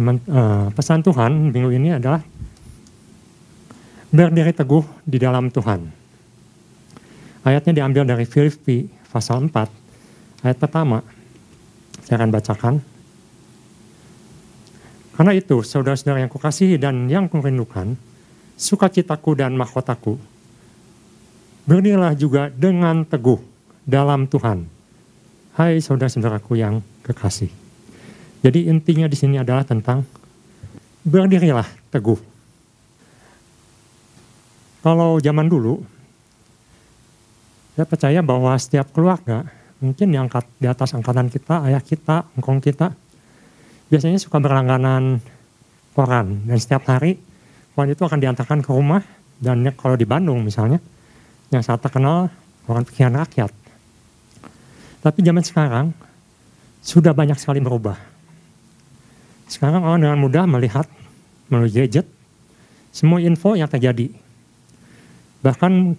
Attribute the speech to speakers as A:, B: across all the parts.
A: Ya, uh, pesan Tuhan minggu ini adalah berdiri teguh di dalam Tuhan. Ayatnya diambil dari Filipi pasal 4, ayat pertama. Saya akan bacakan. Karena itu, saudara-saudara yang kukasihi dan yang kurindukan, sukacitaku dan mahkotaku, berdirilah juga dengan teguh dalam Tuhan. Hai saudara-saudaraku yang kekasih. Jadi intinya di sini adalah tentang berdirilah teguh. Kalau zaman dulu, saya percaya bahwa setiap keluarga, mungkin yang di atas angkatan kita, ayah kita, engkong kita, biasanya suka berlangganan koran. Dan setiap hari, koran itu akan diantarkan ke rumah. Dan kalau di Bandung misalnya, yang sangat terkenal, koran pikiran rakyat. Tapi zaman sekarang, sudah banyak sekali berubah sekarang orang dengan mudah melihat melalui gadget semua info yang terjadi. Bahkan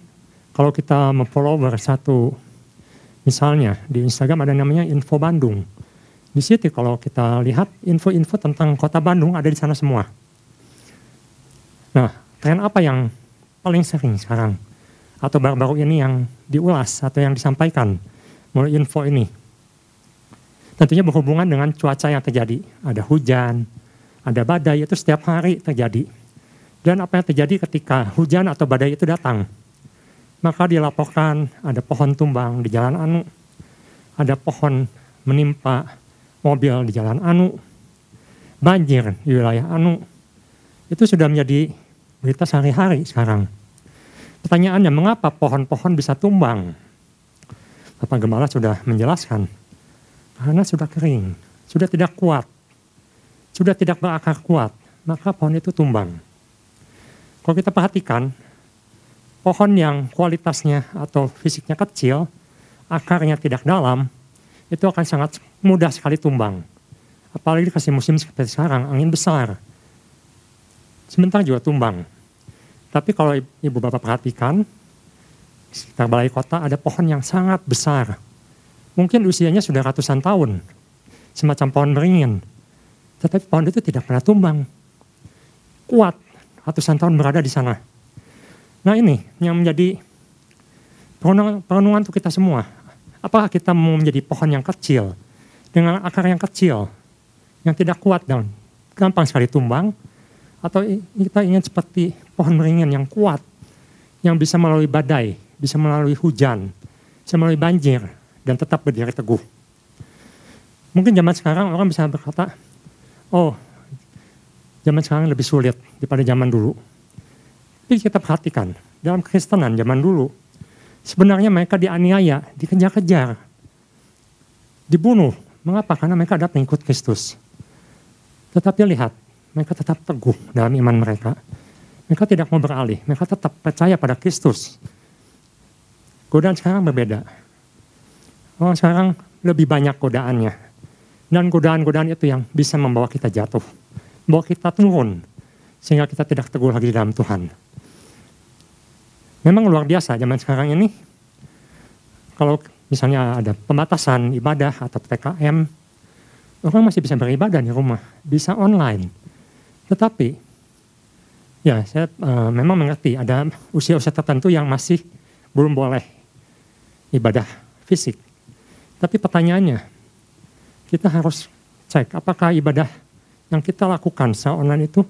A: kalau kita memfollow satu misalnya di Instagram ada namanya Info Bandung. Di situ kalau kita lihat info-info tentang kota Bandung ada di sana semua. Nah, tren apa yang paling sering sekarang? Atau baru-baru ini yang diulas atau yang disampaikan melalui info ini? Tentunya berhubungan dengan cuaca yang terjadi. Ada hujan, ada badai, itu setiap hari terjadi. Dan apa yang terjadi ketika hujan atau badai itu datang? Maka dilaporkan ada pohon tumbang di jalan Anu, ada pohon menimpa mobil di jalan Anu, banjir di wilayah Anu. Itu sudah menjadi berita sehari-hari sekarang. Pertanyaannya, mengapa pohon-pohon bisa tumbang? Bapak Gembala sudah menjelaskan karena sudah kering, sudah tidak kuat, sudah tidak berakar kuat, maka pohon itu tumbang. Kalau kita perhatikan, pohon yang kualitasnya atau fisiknya kecil, akarnya tidak dalam, itu akan sangat mudah sekali tumbang. Apalagi dikasih musim seperti sekarang, angin besar. Sebentar juga tumbang. Tapi kalau ibu bapak perhatikan, sekitar balai kota ada pohon yang sangat besar, mungkin usianya sudah ratusan tahun, semacam pohon beringin. Tetapi pohon itu tidak pernah tumbang. Kuat, ratusan tahun berada di sana. Nah ini yang menjadi perenungan untuk kita semua. Apakah kita mau menjadi pohon yang kecil, dengan akar yang kecil, yang tidak kuat dan gampang sekali tumbang, atau kita ingin seperti pohon beringin yang kuat, yang bisa melalui badai, bisa melalui hujan, bisa melalui banjir, dan tetap berdiri teguh. Mungkin zaman sekarang orang bisa berkata, oh zaman sekarang lebih sulit daripada zaman dulu. Tapi kita perhatikan, dalam kekristenan zaman dulu, sebenarnya mereka dianiaya, dikejar-kejar, dibunuh. Mengapa? Karena mereka ada pengikut Kristus. Tetapi lihat, mereka tetap teguh dalam iman mereka. Mereka tidak mau beralih, mereka tetap percaya pada Kristus. Godaan sekarang berbeda Oh, sekarang lebih banyak godaannya. Dan godaan-godaan itu yang bisa membawa kita jatuh. Membawa kita turun. Sehingga kita tidak teguh lagi dalam Tuhan. Memang luar biasa zaman sekarang ini. Kalau misalnya ada pembatasan ibadah atau PKM, orang masih bisa beribadah di rumah, bisa online. Tetapi, ya saya uh, memang mengerti ada usia-usia tertentu yang masih belum boleh ibadah fisik. Tapi pertanyaannya, kita harus cek apakah ibadah yang kita lakukan secara online itu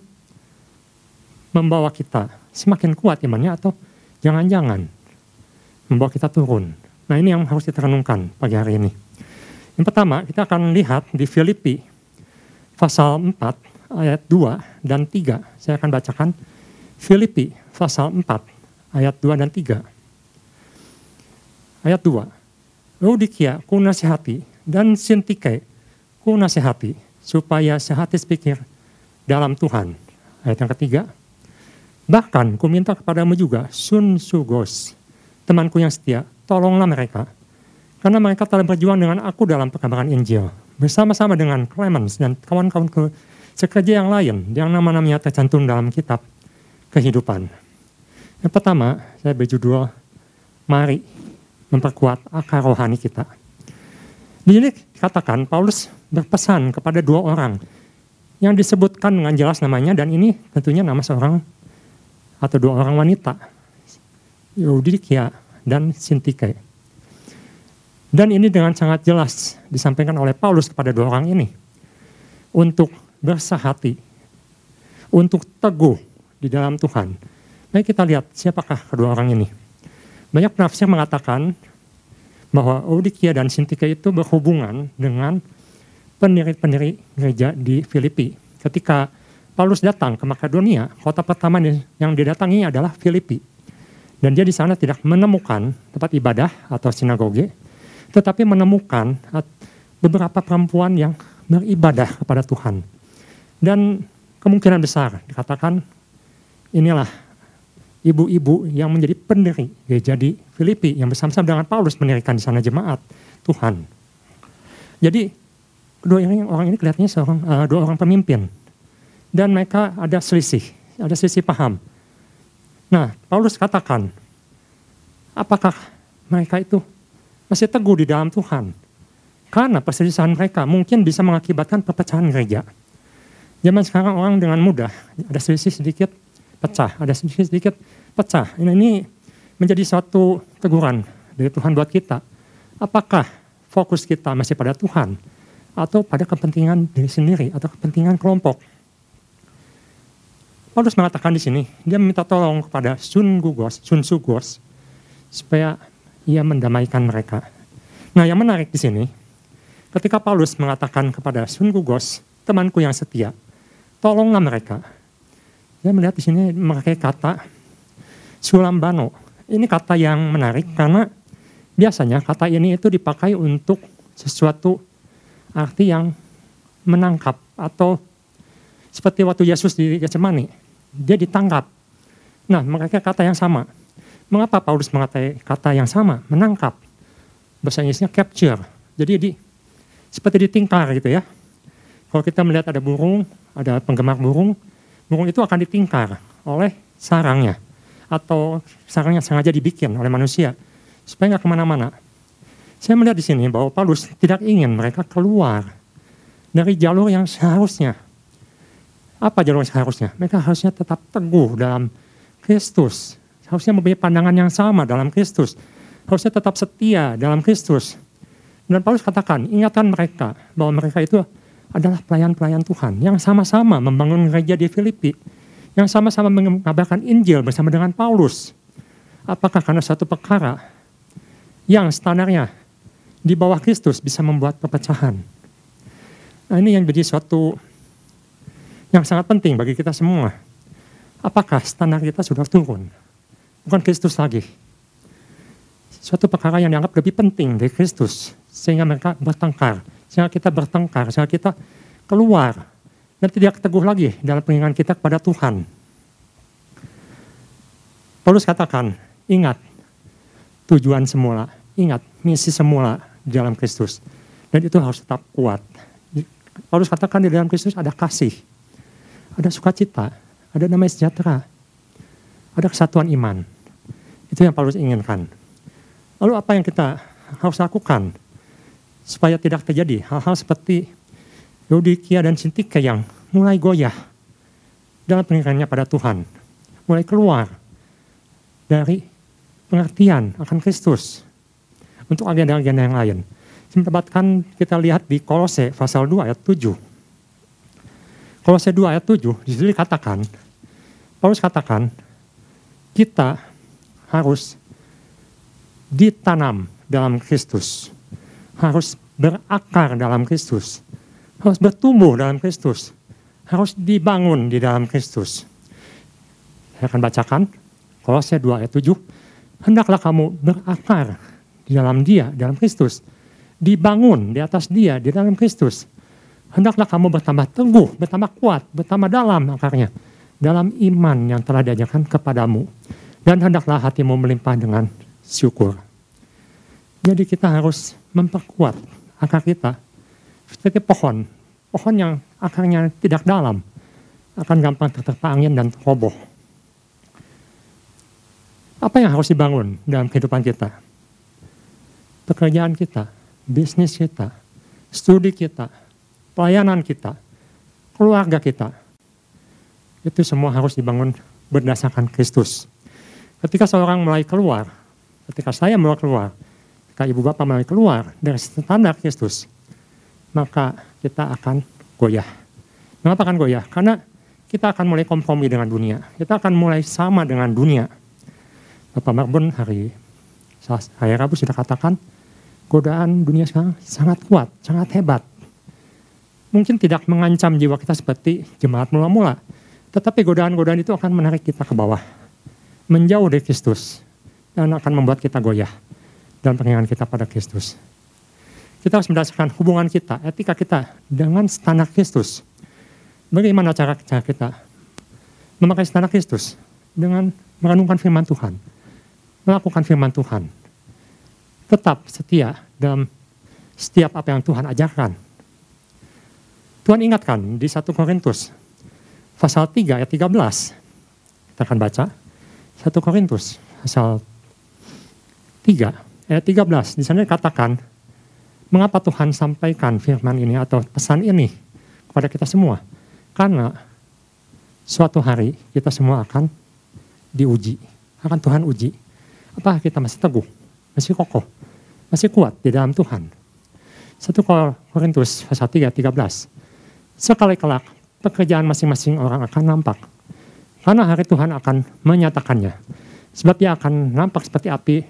A: membawa kita semakin kuat imannya atau jangan-jangan membawa kita turun. Nah ini yang harus kita renungkan pagi hari ini. Yang pertama kita akan lihat di Filipi pasal 4 ayat 2 dan 3. Saya akan bacakan Filipi pasal 4 ayat 2 dan 3. Ayat 2. Laodikia ku nasihati dan Sintike ku nasihati supaya sehati sepikir dalam Tuhan. Ayat yang ketiga. Bahkan ku minta kepadamu juga Sun Sugos, temanku yang setia, tolonglah mereka. Karena mereka telah berjuang dengan aku dalam perkabaran Injil. Bersama-sama dengan Clemens dan kawan-kawan ke sekerja yang lain yang nama-namanya tercantum dalam kitab kehidupan. Yang pertama, saya berjudul Mari memperkuat akar rohani kita. Di sini dikatakan Paulus berpesan kepada dua orang yang disebutkan dengan jelas namanya dan ini tentunya nama seorang atau dua orang wanita. Eudikia dan Sintike. Dan ini dengan sangat jelas disampaikan oleh Paulus kepada dua orang ini. Untuk bersahati, untuk teguh di dalam Tuhan. Mari kita lihat siapakah kedua orang ini. Banyak penafsir mengatakan bahwa Eudikia dan Sintike itu berhubungan dengan pendiri-pendiri gereja di Filipi. Ketika Paulus datang ke Makedonia, kota pertama yang didatangi adalah Filipi. Dan dia di sana tidak menemukan tempat ibadah atau sinagoge, tetapi menemukan beberapa perempuan yang beribadah kepada Tuhan. Dan kemungkinan besar dikatakan inilah ibu-ibu yang menjadi pendiri gereja di Filipi yang bersama-sama dengan Paulus mendirikan di sana jemaat Tuhan. Jadi Kedua ini orang ini kelihatannya seorang uh, dua orang pemimpin dan mereka ada selisih, ada selisih paham. Nah, Paulus katakan, apakah mereka itu masih teguh di dalam Tuhan? Karena perselisihan mereka mungkin bisa mengakibatkan perpecahan gereja. Zaman sekarang orang dengan mudah ada selisih sedikit pecah, ada selisih sedikit pecah. Ini, ini menjadi suatu teguran dari Tuhan buat kita. Apakah fokus kita masih pada Tuhan? atau pada kepentingan diri sendiri atau kepentingan kelompok. Paulus mengatakan di sini, dia meminta tolong kepada Sun Gugos, Sun Sugos, supaya ia mendamaikan mereka. Nah yang menarik di sini, ketika Paulus mengatakan kepada Sun Gugos, temanku yang setia, tolonglah mereka. Dia melihat di sini memakai kata sulambano. Ini kata yang menarik karena biasanya kata ini itu dipakai untuk sesuatu arti yang menangkap atau seperti waktu Yesus di Getsemani, dia ditangkap. Nah, mereka kata yang sama. Mengapa Paulus mengatai kata yang sama? Menangkap. Bahasa Inggrisnya capture. Jadi di, seperti ditingkar gitu ya. Kalau kita melihat ada burung, ada penggemar burung, burung itu akan ditingkar oleh sarangnya. Atau sarangnya sengaja dibikin oleh manusia. Supaya nggak ke mana-mana. Saya melihat di sini bahwa Paulus tidak ingin mereka keluar dari jalur yang seharusnya. Apa jalur yang seharusnya? Mereka harusnya tetap teguh dalam Kristus. Harusnya mempunyai pandangan yang sama dalam Kristus. Harusnya tetap setia dalam Kristus. Dan Paulus katakan, ingatkan mereka bahwa mereka itu adalah pelayan-pelayan Tuhan yang sama-sama membangun gereja di Filipi, yang sama-sama mengabarkan Injil bersama dengan Paulus. Apakah karena satu perkara yang standarnya di bawah Kristus bisa membuat perpecahan. Nah ini yang jadi suatu yang sangat penting bagi kita semua. Apakah standar kita sudah turun? Bukan Kristus lagi. Suatu perkara yang dianggap lebih penting dari Kristus. Sehingga mereka bertengkar. Sehingga kita bertengkar. Sehingga kita keluar. Dan tidak teguh lagi dalam pengingat kita kepada Tuhan. Paulus katakan, ingat tujuan semula. Ingat misi semula di dalam Kristus. Dan itu harus tetap kuat. Paulus katakan di dalam Kristus ada kasih, ada sukacita, ada damai sejahtera, ada kesatuan iman. Itu yang Paulus inginkan. Lalu apa yang kita harus lakukan supaya tidak terjadi hal-hal seperti Yodikia dan Sintika yang mulai goyah dalam pengirannya pada Tuhan, mulai keluar dari pengertian akan Kristus, untuk agenda-agenda yang lain. Sempatkan kita lihat di Kolose pasal 2 ayat 7. Kolose 2 ayat 7 di sini dikatakan, Paulus katakan, kita harus ditanam dalam Kristus. Harus berakar dalam Kristus. Harus bertumbuh dalam Kristus. Harus dibangun di dalam Kristus. Saya akan bacakan Kolose 2 ayat 7. Hendaklah kamu berakar di dalam dia, dalam Kristus. Dibangun di atas dia, di dalam Kristus. Hendaklah kamu bertambah teguh, bertambah kuat, bertambah dalam akarnya. Dalam iman yang telah diajarkan kepadamu. Dan hendaklah hatimu melimpah dengan syukur. Jadi kita harus memperkuat akar kita. Seperti pohon. Pohon yang akarnya tidak dalam. Akan gampang terterpa angin dan roboh. Apa yang harus dibangun dalam kehidupan kita? pekerjaan kita, bisnis kita, studi kita, pelayanan kita, keluarga kita. Itu semua harus dibangun berdasarkan Kristus. Ketika seorang mulai keluar, ketika saya mulai keluar, ketika ibu bapak mulai keluar dari standar Kristus, maka kita akan goyah. Mengapa akan goyah? Karena kita akan mulai kompromi dengan dunia. Kita akan mulai sama dengan dunia. Bapak Marbun hari hari Rabu sudah katakan, godaan dunia sekarang sangat kuat, sangat hebat. Mungkin tidak mengancam jiwa kita seperti jemaat mula-mula, tetapi godaan-godaan itu akan menarik kita ke bawah, menjauh dari Kristus, dan akan membuat kita goyah dalam pengingat kita pada Kristus. Kita harus mendasarkan hubungan kita, etika kita dengan standar Kristus. Bagaimana cara, cara kita memakai standar Kristus? Dengan merenungkan firman Tuhan, melakukan firman Tuhan, tetap setia dalam setiap apa yang Tuhan ajarkan. Tuhan ingatkan di 1 Korintus pasal 3 ayat 13. Kita akan baca 1 Korintus pasal 3 ayat 13. Di sana dikatakan, mengapa Tuhan sampaikan firman ini atau pesan ini kepada kita semua? Karena suatu hari kita semua akan diuji, akan Tuhan uji. Apakah kita masih teguh, masih kokoh, masih kuat di dalam Tuhan? 1 Korintus pasal 3 13. Sekali kelak, pekerjaan masing-masing orang akan nampak. Karena hari Tuhan akan menyatakannya. Sebab dia akan nampak seperti api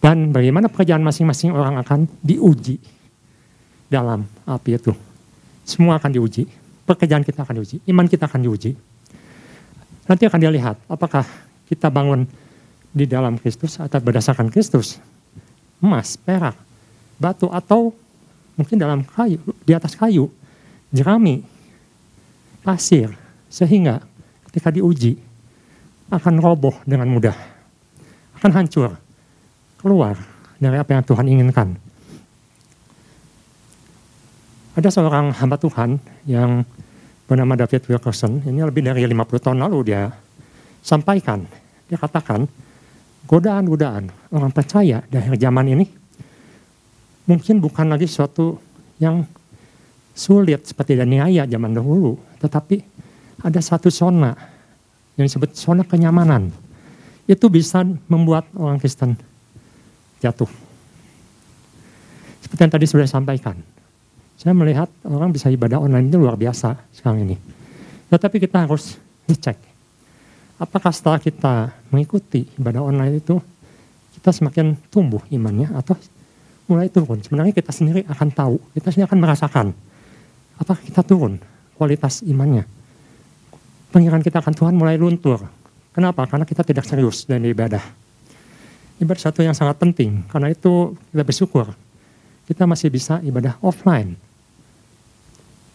A: dan bagaimana pekerjaan masing-masing orang akan diuji dalam api itu. Semua akan diuji. Pekerjaan kita akan diuji. Iman kita akan diuji. Nanti akan dilihat apakah kita bangun di dalam Kristus atau berdasarkan Kristus. Emas, perak, batu atau mungkin dalam kayu, di atas kayu jerami, pasir, sehingga ketika diuji akan roboh dengan mudah, akan hancur, keluar dari apa yang Tuhan inginkan. Ada seorang hamba Tuhan yang bernama David Wilkerson, ini lebih dari 50 tahun lalu dia sampaikan, dia katakan, godaan-godaan orang percaya di akhir zaman ini mungkin bukan lagi suatu yang sulit seperti Daniaya zaman dahulu, tetapi ada satu zona yang disebut zona kenyamanan. Itu bisa membuat orang Kristen jatuh. Seperti yang tadi sudah sampaikan. Saya melihat orang bisa ibadah online itu luar biasa sekarang ini. Tetapi kita harus dicek. Apakah setelah kita mengikuti ibadah online itu, kita semakin tumbuh imannya atau mulai turun. Sebenarnya kita sendiri akan tahu, kita sendiri akan merasakan apakah kita turun kualitas imannya. Pengiran kita akan Tuhan mulai luntur. Kenapa? Karena kita tidak serius dan ibadah. Ibadah satu yang sangat penting, karena itu kita bersyukur. Kita masih bisa ibadah offline.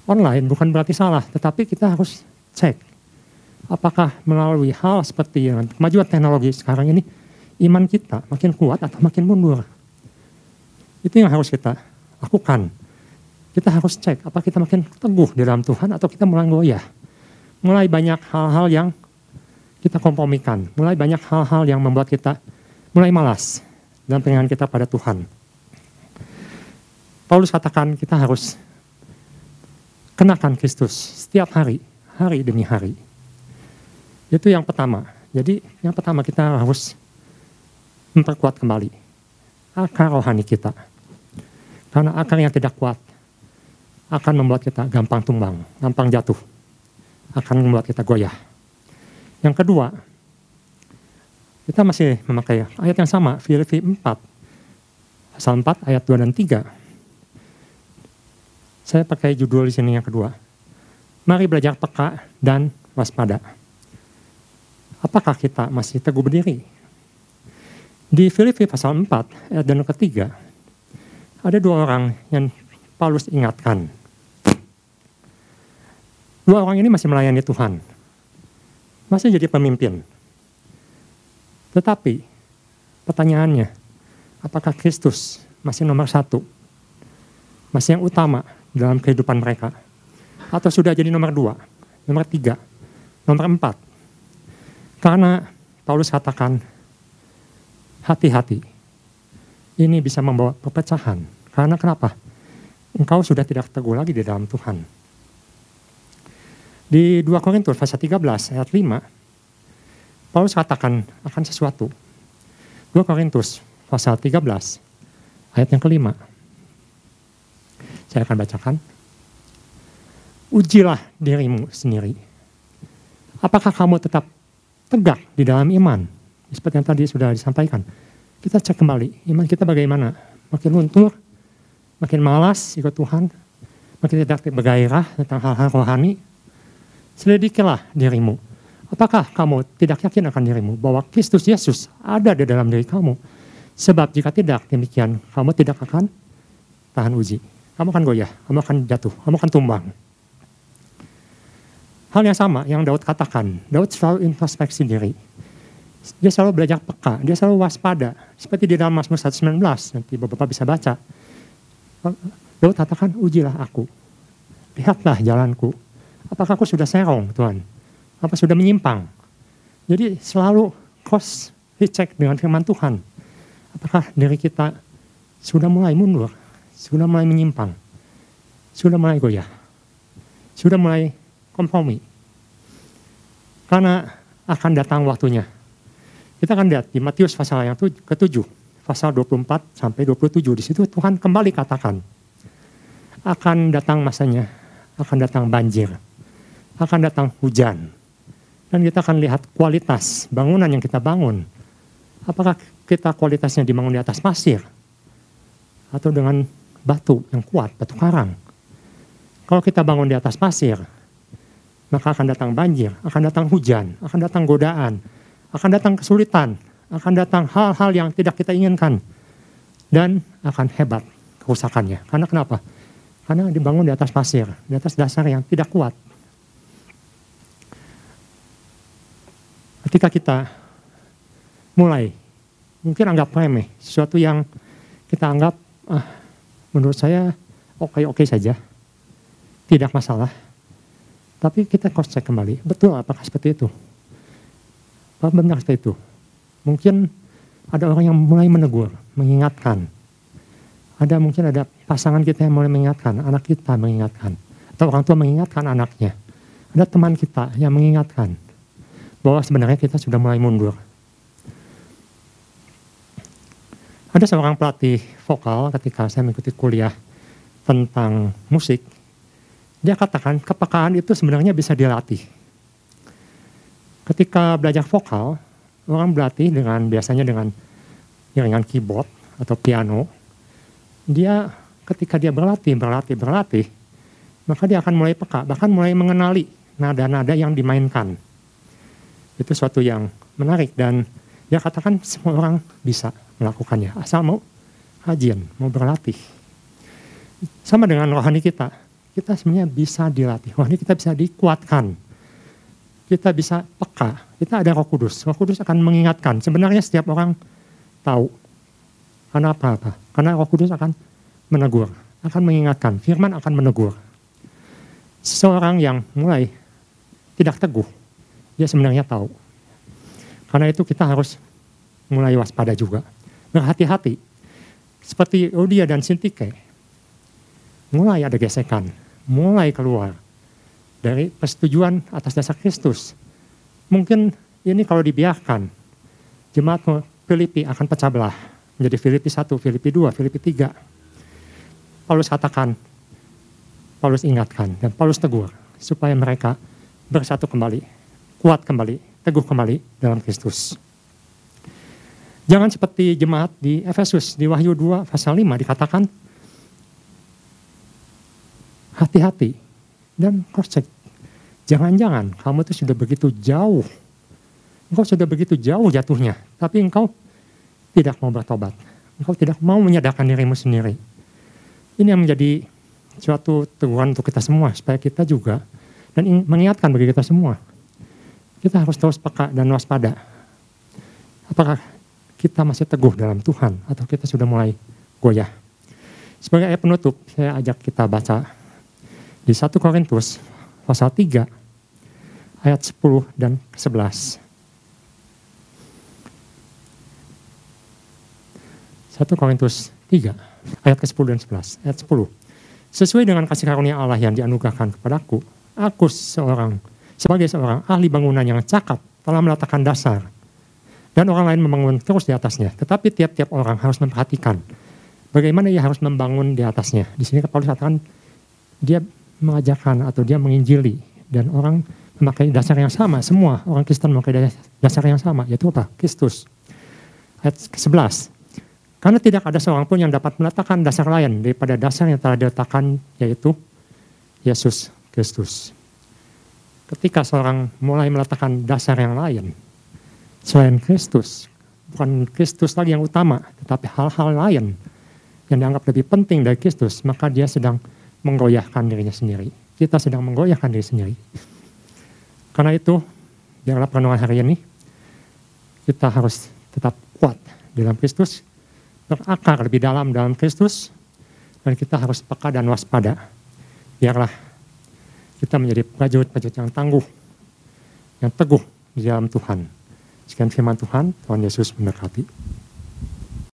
A: Online bukan berarti salah, tetapi kita harus cek. Apakah melalui hal seperti yang kemajuan teknologi sekarang ini, iman kita makin kuat atau makin mundur. Itu yang harus kita lakukan kita harus cek apa kita makin teguh di dalam Tuhan atau kita mulai goyah. Mulai banyak hal-hal yang kita kompromikan, mulai banyak hal-hal yang membuat kita mulai malas dalam pengingat kita pada Tuhan. Paulus katakan kita harus kenakan Kristus setiap hari, hari demi hari. Itu yang pertama. Jadi yang pertama kita harus memperkuat kembali akar rohani kita. Karena akar yang tidak kuat akan membuat kita gampang tumbang, gampang jatuh, akan membuat kita goyah. Yang kedua, kita masih memakai ayat yang sama, Filipi 4, pasal 4 ayat 2 dan 3. Saya pakai judul di sini yang kedua. Mari belajar peka dan waspada. Apakah kita masih teguh berdiri? Di Filipi pasal 4 ayat dan ketiga, ada dua orang yang Paulus ingatkan. Dua orang ini masih melayani Tuhan. Masih jadi pemimpin. Tetapi pertanyaannya, apakah Kristus masih nomor satu? Masih yang utama dalam kehidupan mereka? Atau sudah jadi nomor dua, nomor tiga, nomor empat? Karena Paulus katakan, hati-hati. Ini bisa membawa perpecahan. Karena kenapa? Engkau sudah tidak teguh lagi di dalam Tuhan Di 2 Korintus pasal 13 ayat 5, Paulus katakan akan sesuatu. 2 Korintus pasal 13 ayat yang kelima. Saya akan bacakan. Ujilah dirimu sendiri. Apakah kamu tetap tegak di dalam iman? Seperti yang tadi sudah disampaikan. Kita cek kembali, iman kita bagaimana? Makin luntur, makin malas ikut Tuhan, makin tidak bergairah tentang hal-hal rohani. Selidikilah dirimu. Apakah kamu tidak yakin akan dirimu bahwa Kristus Yesus ada di dalam diri kamu? Sebab jika tidak demikian, kamu tidak akan tahan uji. Kamu akan goyah, kamu akan jatuh, kamu akan tumbang. Hal yang sama yang Daud katakan, Daud selalu introspeksi diri. Dia selalu belajar peka, dia selalu waspada. Seperti di dalam Mazmur 119, nanti Bapak bisa baca. Daud katakan, ujilah aku. Lihatlah jalanku. Apakah aku sudah serong, Tuhan? Apa sudah menyimpang? Jadi selalu cross recheck dengan firman Tuhan. Apakah diri kita sudah mulai mundur? Sudah mulai menyimpang? Sudah mulai goyah? Sudah mulai kompromi. Karena akan datang waktunya. Kita akan lihat di Matius pasal yang ke-7, pasal 24 sampai 27 di situ Tuhan kembali katakan akan datang masanya, akan datang banjir, akan datang hujan. Dan kita akan lihat kualitas bangunan yang kita bangun. Apakah kita kualitasnya dibangun di atas pasir atau dengan batu yang kuat, batu karang. Kalau kita bangun di atas pasir, maka akan datang banjir, akan datang hujan, akan datang godaan, akan datang kesulitan, akan datang hal-hal yang tidak kita inginkan, dan akan hebat kerusakannya. Karena kenapa? Karena dibangun di atas pasir, di atas dasar yang tidak kuat. Ketika kita mulai, mungkin anggap remeh, sesuatu yang kita anggap, ah, menurut saya oke-oke saja, tidak masalah tapi kita cross check kembali, betul apakah seperti itu? Apa benar seperti itu? Mungkin ada orang yang mulai menegur, mengingatkan. Ada mungkin ada pasangan kita yang mulai mengingatkan, anak kita mengingatkan. Atau orang tua mengingatkan anaknya. Ada teman kita yang mengingatkan bahwa sebenarnya kita sudah mulai mundur. Ada seorang pelatih vokal ketika saya mengikuti kuliah tentang musik, dia katakan kepekaan itu sebenarnya bisa dilatih. Ketika belajar vokal, orang berlatih dengan biasanya dengan iringan keyboard atau piano. Dia ketika dia berlatih, berlatih, berlatih, maka dia akan mulai peka, bahkan mulai mengenali nada-nada yang dimainkan. Itu suatu yang menarik dan dia katakan semua orang bisa melakukannya, asal mau kajian, mau berlatih. Sama dengan rohani kita, kita sebenarnya bisa dilatih. Wah ini kita bisa dikuatkan. Kita bisa peka. Kita ada roh kudus. Roh kudus akan mengingatkan. Sebenarnya setiap orang tahu. Karena apa-apa? Karena roh kudus akan menegur. Akan mengingatkan. Firman akan menegur. Seseorang yang mulai tidak teguh. Dia sebenarnya tahu. Karena itu kita harus mulai waspada juga. Berhati-hati. Seperti Odia dan Sintike mulai ada gesekan, mulai keluar dari persetujuan atas dasar Kristus. Mungkin ini kalau dibiarkan, jemaat Filipi akan pecah belah menjadi Filipi 1, Filipi 2, Filipi 3. Paulus katakan, Paulus ingatkan, dan Paulus tegur supaya mereka bersatu kembali, kuat kembali, teguh kembali dalam Kristus. Jangan seperti jemaat di Efesus di Wahyu 2 pasal 5 dikatakan hati-hati dan cross check. Jangan-jangan kamu itu sudah begitu jauh. Engkau sudah begitu jauh jatuhnya, tapi engkau tidak mau bertobat. Engkau tidak mau menyadarkan dirimu sendiri. Ini yang menjadi suatu teguran untuk kita semua, supaya kita juga, dan mengingatkan bagi kita semua. Kita harus terus peka dan waspada. Apakah kita masih teguh dalam Tuhan, atau kita sudah mulai goyah. Sebagai ayat penutup, saya ajak kita baca di 1 Korintus pasal 3 ayat 10 dan 11. 1 Korintus 3 ayat ke-10 dan 11. Ayat 10. Sesuai dengan kasih karunia Allah yang dianugerahkan kepadaku, Aku seorang, sebagai seorang ahli bangunan yang cakap telah meletakkan dasar. Dan orang lain membangun terus di atasnya. Tetapi tiap-tiap orang harus memperhatikan bagaimana ia harus membangun di atasnya. Di sini Paulus katakan dia mengajarkan atau dia menginjili dan orang memakai dasar yang sama. Semua orang Kristen memakai dasar yang sama, yaitu apa? Kristus. Ayat ke-11. Karena tidak ada seorang pun yang dapat meletakkan dasar lain daripada dasar yang telah diletakkan, yaitu Yesus Kristus. Ketika seorang mulai meletakkan dasar yang lain, selain Kristus, bukan Kristus lagi yang utama, tetapi hal-hal lain yang dianggap lebih penting dari Kristus, maka dia sedang menggoyahkan dirinya sendiri. Kita sedang menggoyahkan diri sendiri. Karena itu, biarlah perenungan hari ini, kita harus tetap kuat dalam Kristus, berakar lebih dalam dalam Kristus, dan kita harus peka dan waspada. Biarlah kita menjadi prajurit-prajurit yang tangguh, yang teguh di dalam Tuhan. Sekian firman Tuhan, Tuhan Yesus memberkati.